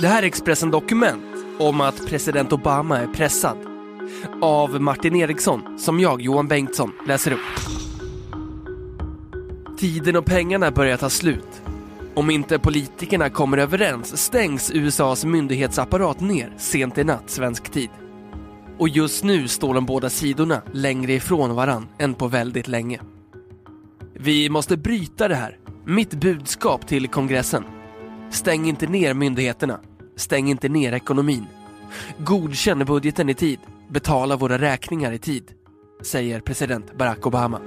Det här är Expressen Dokument om att president Obama är pressad. Av Martin Eriksson, som jag, Johan Bengtsson, läser upp. Tiden och pengarna börjar ta slut. Om inte politikerna kommer överens stängs USAs myndighetsapparat ner sent i natt svensk tid. Och just nu står de båda sidorna längre ifrån varann än på väldigt länge. Vi måste bryta det här. Mitt budskap till kongressen. Stäng inte ner myndigheterna. Stäng inte ner ekonomin. Godkänn budgeten i tid. Betala våra räkningar i tid. Säger president Barack Obama.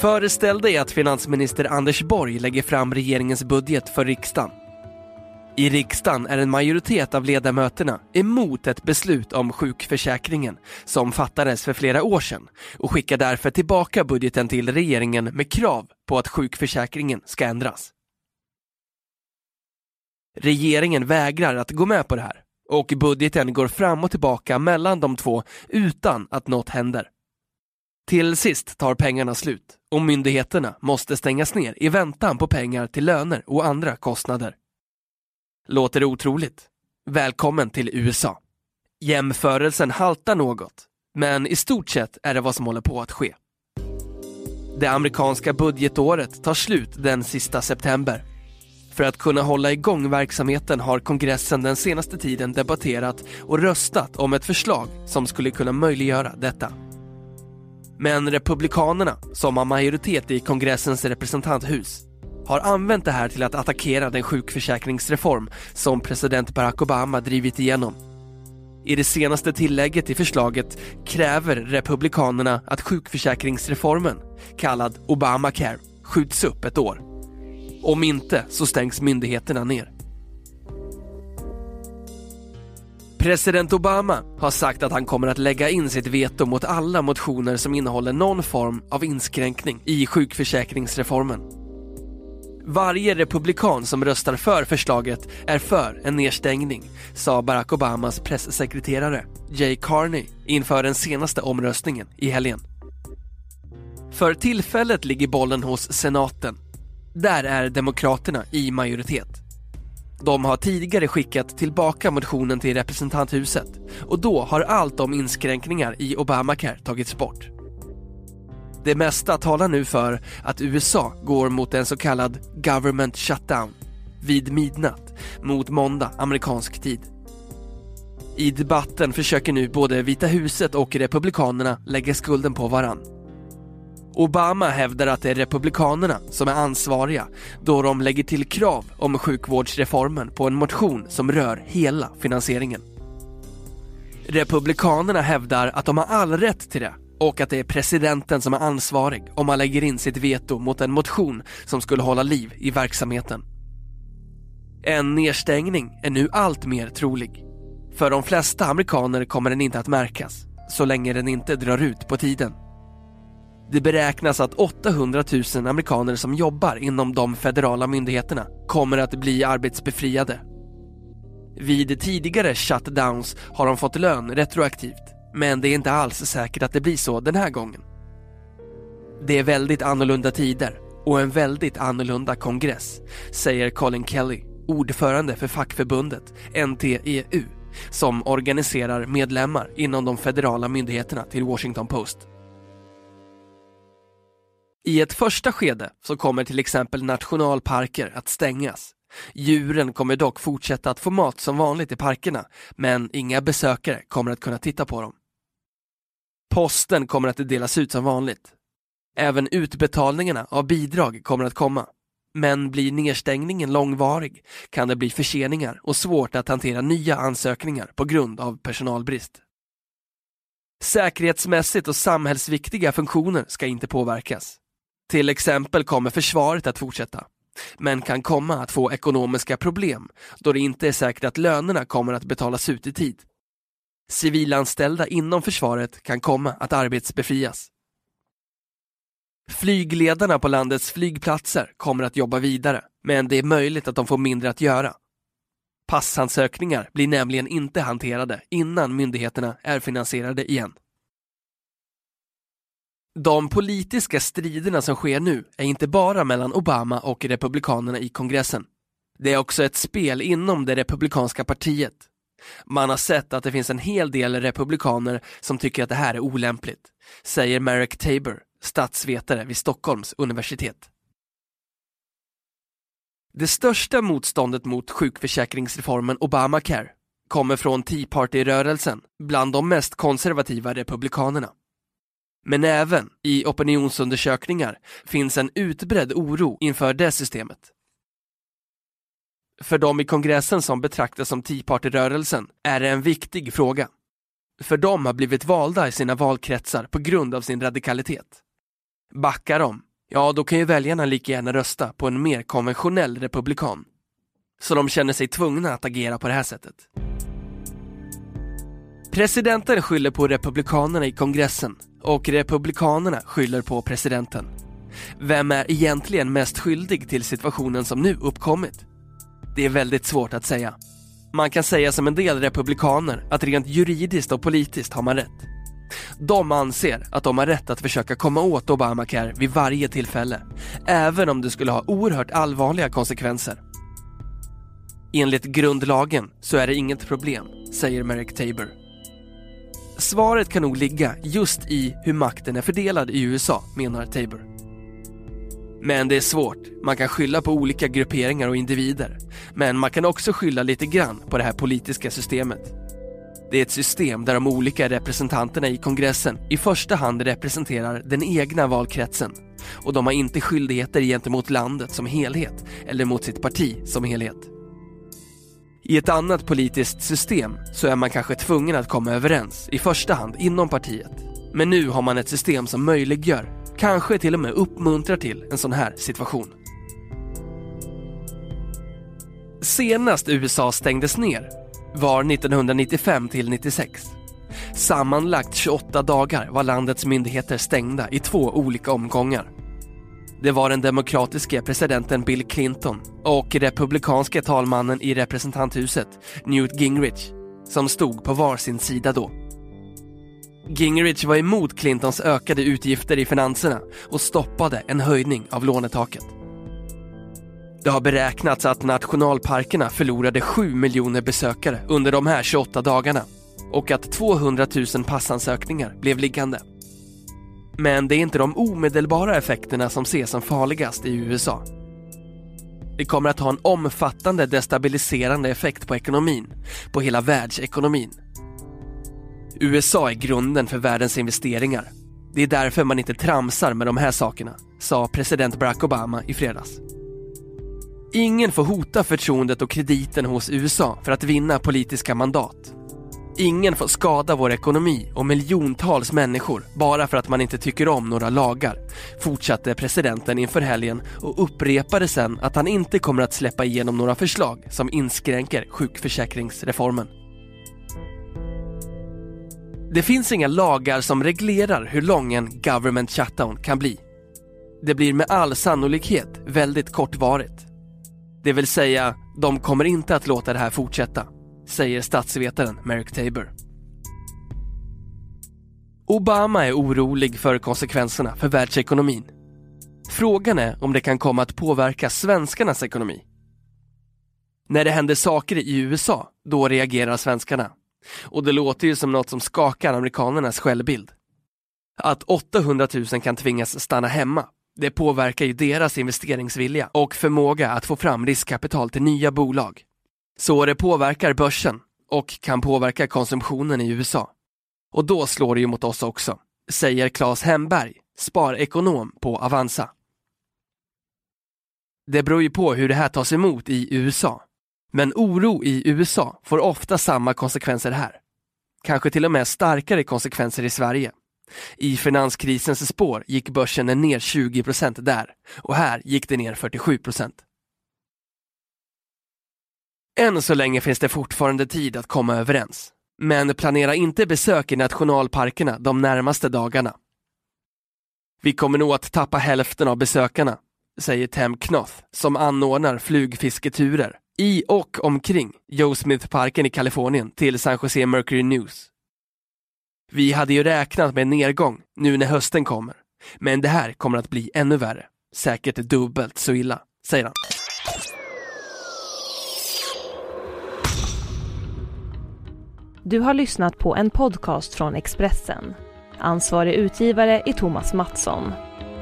Föreställ dig att finansminister Anders Borg lägger fram regeringens budget för riksdagen. I riksdagen är en majoritet av ledamöterna emot ett beslut om sjukförsäkringen som fattades för flera år sedan och skickar därför tillbaka budgeten till regeringen med krav på att sjukförsäkringen ska ändras. Regeringen vägrar att gå med på det här och budgeten går fram och tillbaka mellan de två utan att något händer. Till sist tar pengarna slut och myndigheterna måste stängas ner i väntan på pengar till löner och andra kostnader. Låter det otroligt? Välkommen till USA. Jämförelsen haltar något, men i stort sett är det vad som håller på att ske. Det amerikanska budgetåret tar slut den sista september. För att kunna hålla igång verksamheten har kongressen den senaste tiden debatterat och röstat om ett förslag som skulle kunna möjliggöra detta. Men Republikanerna, som har majoritet i kongressens representanthus, har använt det här till att attackera den sjukförsäkringsreform som president Barack Obama drivit igenom. I det senaste tillägget i förslaget kräver Republikanerna att sjukförsäkringsreformen, kallad Obamacare, skjuts upp ett år. Om inte så stängs myndigheterna ner. President Obama har sagt att han kommer att lägga in sitt veto mot alla motioner som innehåller någon form av inskränkning i sjukförsäkringsreformen. Varje republikan som röstar för förslaget är för en nedstängning, sa Barack Obamas pressekreterare Jay Carney inför den senaste omröstningen i helgen. För tillfället ligger bollen hos senaten. Där är demokraterna i majoritet. De har tidigare skickat tillbaka motionen till representanthuset och då har allt om inskränkningar i Obamacare tagits bort. Det mesta talar nu för att USA går mot en så kallad government shutdown vid midnatt mot måndag amerikansk tid. I debatten försöker nu både Vita huset och Republikanerna lägga skulden på varann. Obama hävdar att det är Republikanerna som är ansvariga då de lägger till krav om sjukvårdsreformen på en motion som rör hela finansieringen. Republikanerna hävdar att de har all rätt till det och att det är presidenten som är ansvarig om han lägger in sitt veto mot en motion som skulle hålla liv i verksamheten. En nedstängning är nu allt mer trolig. För de flesta amerikaner kommer den inte att märkas, så länge den inte drar ut på tiden. Det beräknas att 800 000 amerikaner som jobbar inom de federala myndigheterna kommer att bli arbetsbefriade. Vid tidigare shutdowns har de fått lön retroaktivt, men det är inte alls säkert att det blir så den här gången. Det är väldigt annorlunda tider och en väldigt annorlunda kongress, säger Colin Kelly, ordförande för fackförbundet NTEU, som organiserar medlemmar inom de federala myndigheterna till Washington Post. I ett första skede så kommer till exempel nationalparker att stängas. Djuren kommer dock fortsätta att få mat som vanligt i parkerna, men inga besökare kommer att kunna titta på dem. Posten kommer att delas ut som vanligt. Även utbetalningarna av bidrag kommer att komma. Men blir nedstängningen långvarig kan det bli förseningar och svårt att hantera nya ansökningar på grund av personalbrist. Säkerhetsmässigt och samhällsviktiga funktioner ska inte påverkas. Till exempel kommer försvaret att fortsätta, men kan komma att få ekonomiska problem då det inte är säkert att lönerna kommer att betalas ut i tid. Civilanställda inom försvaret kan komma att arbetsbefrias. Flygledarna på landets flygplatser kommer att jobba vidare, men det är möjligt att de får mindre att göra. Passansökningar blir nämligen inte hanterade innan myndigheterna är finansierade igen. De politiska striderna som sker nu är inte bara mellan Obama och republikanerna i kongressen. Det är också ett spel inom det republikanska partiet. Man har sett att det finns en hel del republikaner som tycker att det här är olämpligt, säger Merrick Tabor, statsvetare vid Stockholms universitet. Det största motståndet mot sjukförsäkringsreformen Obamacare kommer från Tea Party-rörelsen bland de mest konservativa republikanerna. Men även i opinionsundersökningar finns en utbredd oro inför det systemet. För de i kongressen som betraktas som Tea Party-rörelsen är det en viktig fråga. För de har blivit valda i sina valkretsar på grund av sin radikalitet. Backar de, ja då kan ju väljarna lika gärna rösta på en mer konventionell republikan. Så de känner sig tvungna att agera på det här sättet. Presidenten skyller på republikanerna i kongressen och republikanerna skyller på presidenten. Vem är egentligen mest skyldig till situationen som nu uppkommit? Det är väldigt svårt att säga. Man kan säga som en del republikaner att rent juridiskt och politiskt har man rätt. De anser att de har rätt att försöka komma åt Obamacare vid varje tillfälle, även om det skulle ha oerhört allvarliga konsekvenser. Enligt grundlagen så är det inget problem, säger Merrick Tabor. Svaret kan nog ligga just i hur makten är fördelad i USA, menar Tabor. Men det är svårt, man kan skylla på olika grupperingar och individer. Men man kan också skylla lite grann på det här politiska systemet. Det är ett system där de olika representanterna i kongressen i första hand representerar den egna valkretsen och de har inte skyldigheter gentemot landet som helhet eller mot sitt parti som helhet. I ett annat politiskt system så är man kanske tvungen att komma överens, i första hand inom partiet. Men nu har man ett system som möjliggör, kanske till och med uppmuntrar till en sån här situation. Senast USA stängdes ner var 1995 till 96. Sammanlagt 28 dagar var landets myndigheter stängda i två olika omgångar. Det var den demokratiska presidenten Bill Clinton och republikanska talmannen i representanthuset Newt Gingrich som stod på varsin sida då. Gingrich var emot Clintons ökade utgifter i finanserna och stoppade en höjning av lånetaket. Det har beräknats att nationalparkerna förlorade 7 miljoner besökare under de här 28 dagarna och att 200 000 passansökningar blev liggande. Men det är inte de omedelbara effekterna som ses som farligast i USA. Det kommer att ha en omfattande destabiliserande effekt på ekonomin, på hela världsekonomin. USA är grunden för världens investeringar. Det är därför man inte tramsar med de här sakerna, sa president Barack Obama i fredags. Ingen får hota förtroendet och krediten hos USA för att vinna politiska mandat. Ingen får skada vår ekonomi och miljontals människor bara för att man inte tycker om några lagar, fortsatte presidenten inför helgen och upprepade sen att han inte kommer att släppa igenom några förslag som inskränker sjukförsäkringsreformen. Det finns inga lagar som reglerar hur lång en government shutdown kan bli. Det blir med all sannolikhet väldigt kortvarigt. Det vill säga, de kommer inte att låta det här fortsätta, säger statsvetaren Merrick Tabor. Obama är orolig för konsekvenserna för världsekonomin. Frågan är om det kan komma att påverka svenskarnas ekonomi. När det händer saker i USA, då reagerar svenskarna. Och det låter ju som något som skakar amerikanernas självbild. Att 800 000 kan tvingas stanna hemma det påverkar ju deras investeringsvilja och förmåga att få fram riskkapital till nya bolag. Så det påverkar börsen och kan påverka konsumtionen i USA. Och då slår det ju mot oss också, säger Claes Hemberg, sparekonom på Avanza. Det beror ju på hur det här tas emot i USA. Men oro i USA får ofta samma konsekvenser här. kanske till och med starkare konsekvenser i Sverige. I finanskrisens spår gick börsen ner 20% där och här gick det ner 47% Än så länge finns det fortfarande tid att komma överens. Men planera inte besök i nationalparkerna de närmaste dagarna. Vi kommer nog att tappa hälften av besökarna, säger Tem Knoth som anordnar flugfisketurer i och omkring Joe Smith-parken i Kalifornien till San Jose Mercury News. Vi hade ju räknat med en nedgång nu när hösten kommer, men det här kommer att bli ännu värre. Säkert dubbelt så illa, säger han. Du har lyssnat på en podcast från Expressen. Ansvarig utgivare är Thomas Mattsson.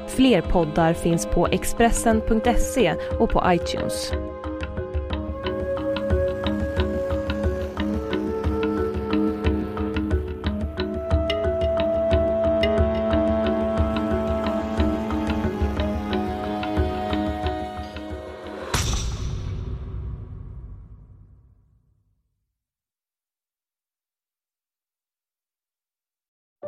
Fler poddar finns på Expressen.se och på iTunes.